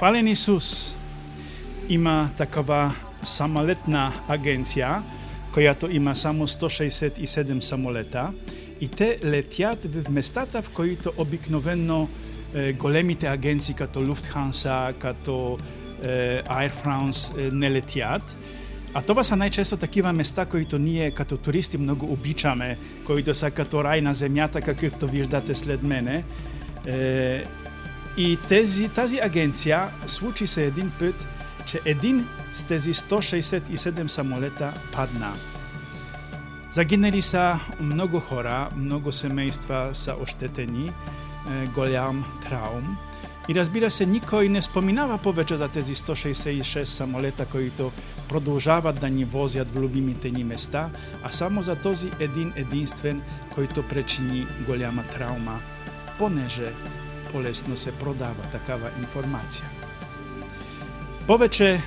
Хвален Исус има такава самолетна агенция, която има само 167 самолета и те летят в местата, в които обикновено е, големите агенции като Lufthansa, като е, Air France е, не летят. А това са най-често такива места, които ние като туристи много обичаме, които са като рай на земята, какъвто виждате след мене. И тези, тази агенция случи се един път, че един с тези 167 самолета падна. Загинали са много хора, много семейства са ощетени, е, голям траум. И разбира се, никой не споминава повече за тези 166 самолета, които продължават да ни возят в любимите ни места, а само за този един единствен, който причини голяма травма, понеже по-лесно се продава такава информация. Повече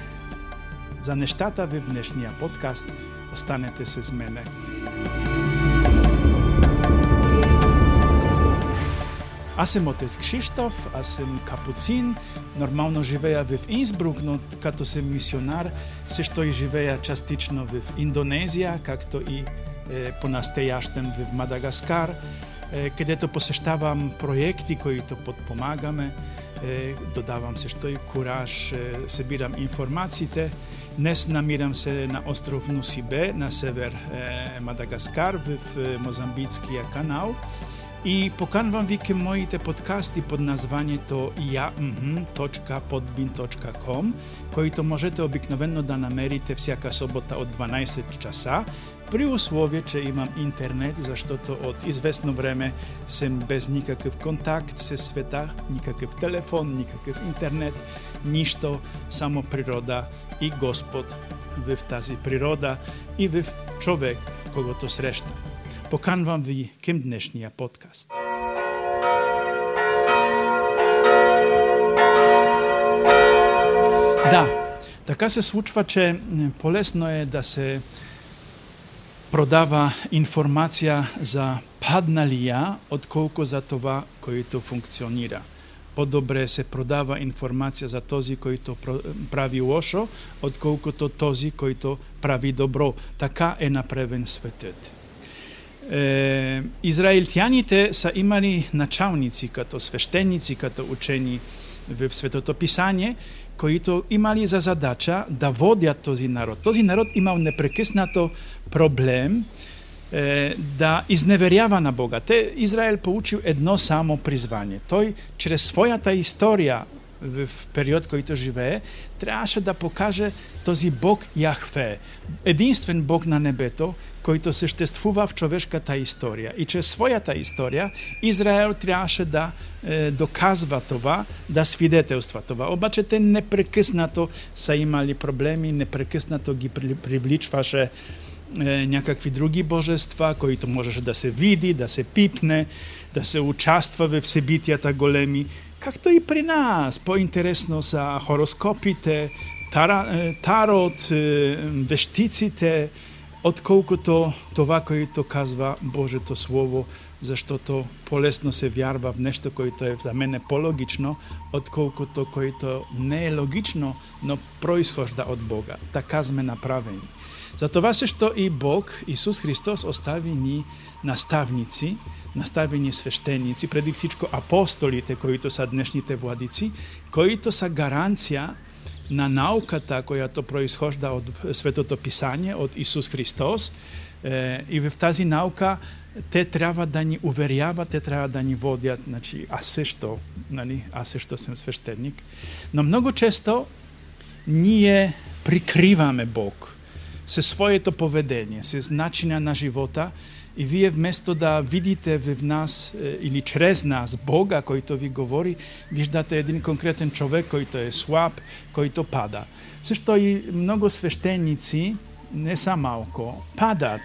за нещата в днешния подкаст останете с мене. Аз съм отец Кшиштоф, аз съм капуцин, нормално живея в Инсбрук, но като съм мисионар, също и живея частично в Индонезия, както и е, по-настоящем в Мадагаскар, където посещавам проекти, които подпомагаме, е, додавам също и кураж, е, събирам информациите. Днес намирам се на остров Нусибе, на север е, Мадагаскар, в е, Мозамбитския канал. И поканвам ви към моите подкасти под названието ja.podbin.com, които можете обикновено да намерите всяка събота от 12 часа, при условие, че имам интернет, защото от известно време съм без никакъв контакт с света, никакъв телефон, никакъв интернет, нищо, само природа и Господ в тази природа и в човек, когато срещам. Поканвам ви към днешния подкаст. Да, така се случва, че полезно е да се продава информация за падналия, отколко за това, който функционира. По-добре се продава информация за този, който прави лошо, отколкото този, който прави добро. Така е направен светът. Е, израильтяните са имали началници, като свещеници, като учени в Светото Писание, които имали за задача да водят този народ. Този народ имал непрекъснато проблем е, да изневерява на Бога. Те, Израел получил едно само призвание. Той чрез своята история в период, който живее, трябваше да покаже този Бог Яхве, единствен Бог на небето, който съществува в човешката история. И чрез своята история Израел трябваше да е, доказва това, да свидетелства това. Обаче те непрекъснато са имали проблеми, непрекъснато ги привличваше е, някакви други божества, които можеше да се види, да се пипне, да се участва в събитията големи, както и при нас. По-интересно са хороскопите, тара, тарот, вещиците, отколкото това, което казва Божието Слово, защото по-лесно се вярва в нещо, което е за мен по-логично, отколкото което не е логично, но произхожда от Бога. Така сме направени. Затова също и Бог, Исус Христос, остави ни наставници, наставени свещеници, преди всичко апостолите, които са днешните владици, които са гаранция на науката, която произхожда от Светото Писание, от Исус Христос. Е, и в тази наука те трябва да ни уверяват, те трябва да ни водят. Значи, аз също, нали, аз също съм свещеник. Но много често ние прикриваме Бог със своето поведение, с начина на живота и вие вместо да видите в нас е, или чрез нас Бога, който ви говори, виждате един конкретен човек, който е слаб, който пада. Също и много свещеници, не са малко, падат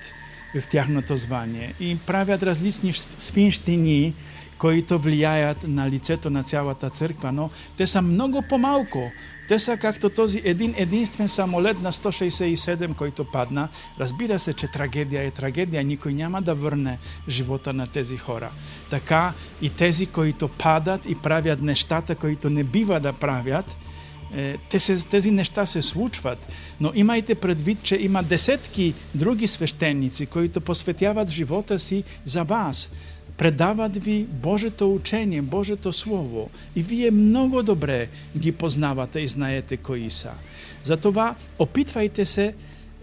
в тяхното звание и правят различни свинщини, които влияят на лицето на цялата църква, но те са много по-малко те са както този един единствен самолет на 167, който падна. Разбира се, че трагедия е трагедия. Никой няма да върне живота на тези хора. Така и тези, които падат и правят нещата, които не бива да правят, тези, неща се случват, но имайте предвид, че има десетки други свещеници, които посветяват живота си за вас. Предават ви Божето учение, Божето Слово. И вие много добре ги познавате и знаете кои са. Затова опитвайте се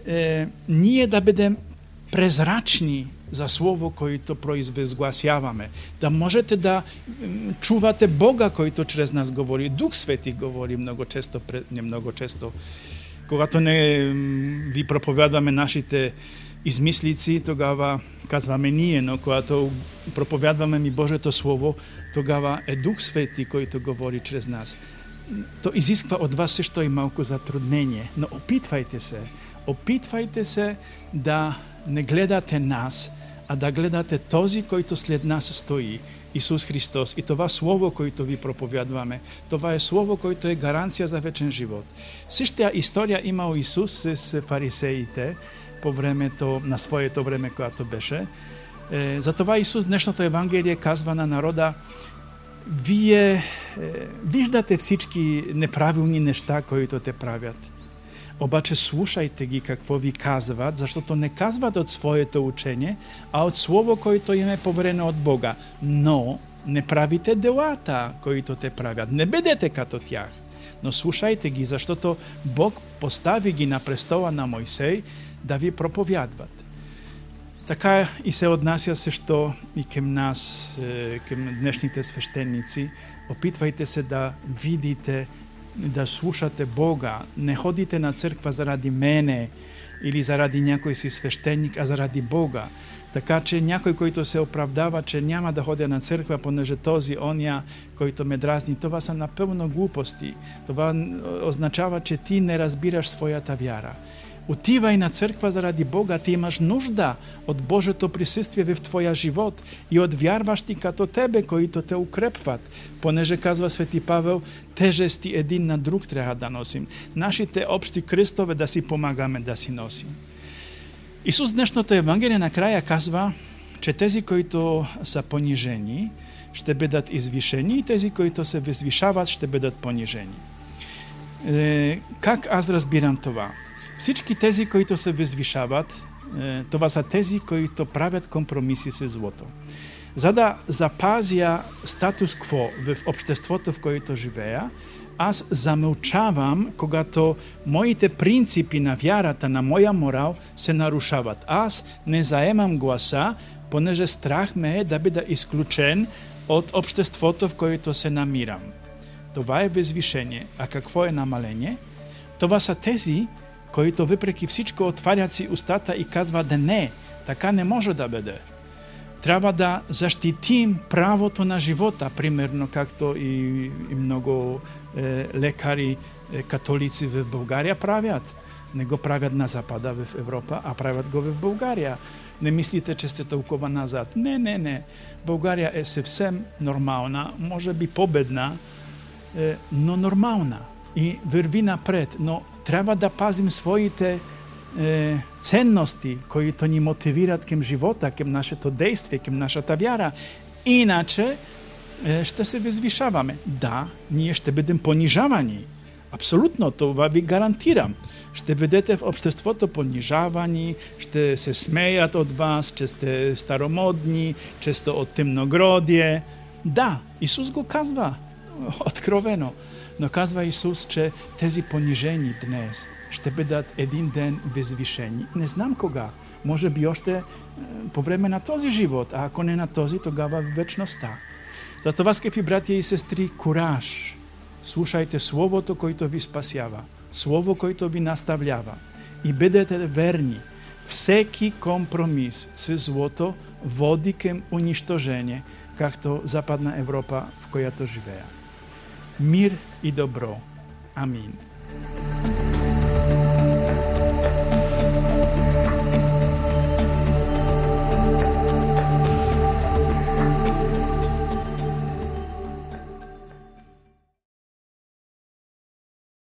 е, ние да бъдем презрачни за Слово, което произвезгласяваме. Да можете да чувате Бога, който чрез нас говори. Дух Свети говори много често, не много често. Когато не ви проповядваме нашите измислици, тогава казваме ние, но когато проповядваме ми Божието Слово, тогава е Дух Свети, който говори чрез нас. То изисква от вас също и малко затруднение, но опитвайте се. Опитвайте се да не гледате нас, а да гледате този, който след нас стои, Исус Христос. И това Слово, което ви проповядваме, това е Слово, което е гаранция за вечен живот. Същата история имал Исус с фарисеите по времето, на своето време, когато беше. Е, затова Исус днешното Евангелие казва на народа, вие е, виждате всички неправилни неща, които те правят – обаче слушайте ги какво ви казват, защото не казват от своето учение, а от Слово, което им е поверено от Бога. Но не правите делата, които те правят. Не бъдете като тях. Но слушайте ги, защото Бог постави ги на престола на Мойсей да ви проповядват. Така и се отнася също и към нас, е, към днешните свещеници. Опитвайте се да видите да слушате Бога. Не ходите на църква заради мене или заради някой си свещеник, а заради Бога. Така че някой, който се оправдава, че няма да ходя на църква, понеже този, оня, който ме дразни, това са напълно глупости. Това означава, че ти не разбираш своята вяра. Отивай на църква заради Бога, ти имаш нужда от Божието присъствие в твоя живот и от вярващи като тебе, които те укрепват. Понеже казва Свети Павел, тежести един на друг трябва да носим. Нашите общи кръстове да си помагаме да си носим. Исус днешното Евангелие накрая казва, че тези, които са понижени, ще бъдат извишени и тези, които се възвишават, ще бъдат понижени. Е, как аз разбирам това? Всички тези, които се възвишават, е, това са тези, които правят компромиси с злото. За да запазя статус-кво в обществото, в което живея, аз замълчавам, когато моите принципи на вярата, на моя морал се нарушават. Аз не заемам гласа, понеже страх ме е да бъда изключен от обществото, в което се намирам. Това е възвишение. А какво е намаление? Това са тези, които въпреки всичко отварят си устата и казват да не, така не може да бъде. Трябва да защитим правото на живота, примерно както и, и много е, лекари, е, католици в България правят. Не го правят на Запада в Европа, а правят го в България. Не мислите, че сте толкова назад. Не, не, не. България е съвсем нормална, може би победна, е, но нормална и върви напред. Но трябва да пазим своите е, ценности, които ни мотивират към живота, към нашето действие, към нашата вяра. Иначе е, ще се възвишаваме. Да, ние ще бъдем понижавани. Абсолютно, това ви гарантирам. Ще бъдете в обществото понижавани, ще се смеят от вас, че сте старомодни, че сте от темногродие. Да, Исус го казва откровено. Но казва Исус, че тези понижени днес ще бъдат един ден възвишени. Не знам кога. Може би още е, по време на този живот, а ако не на този, тогава в вечността. Затова, скъпи братя и сестри, кураж. Слушайте Словото, което ви спасява. Слово, което ви наставлява. И бъдете верни. Всеки компромис с злото води към унищожение, както Западна Европа, в която живея мир и добро. Амин.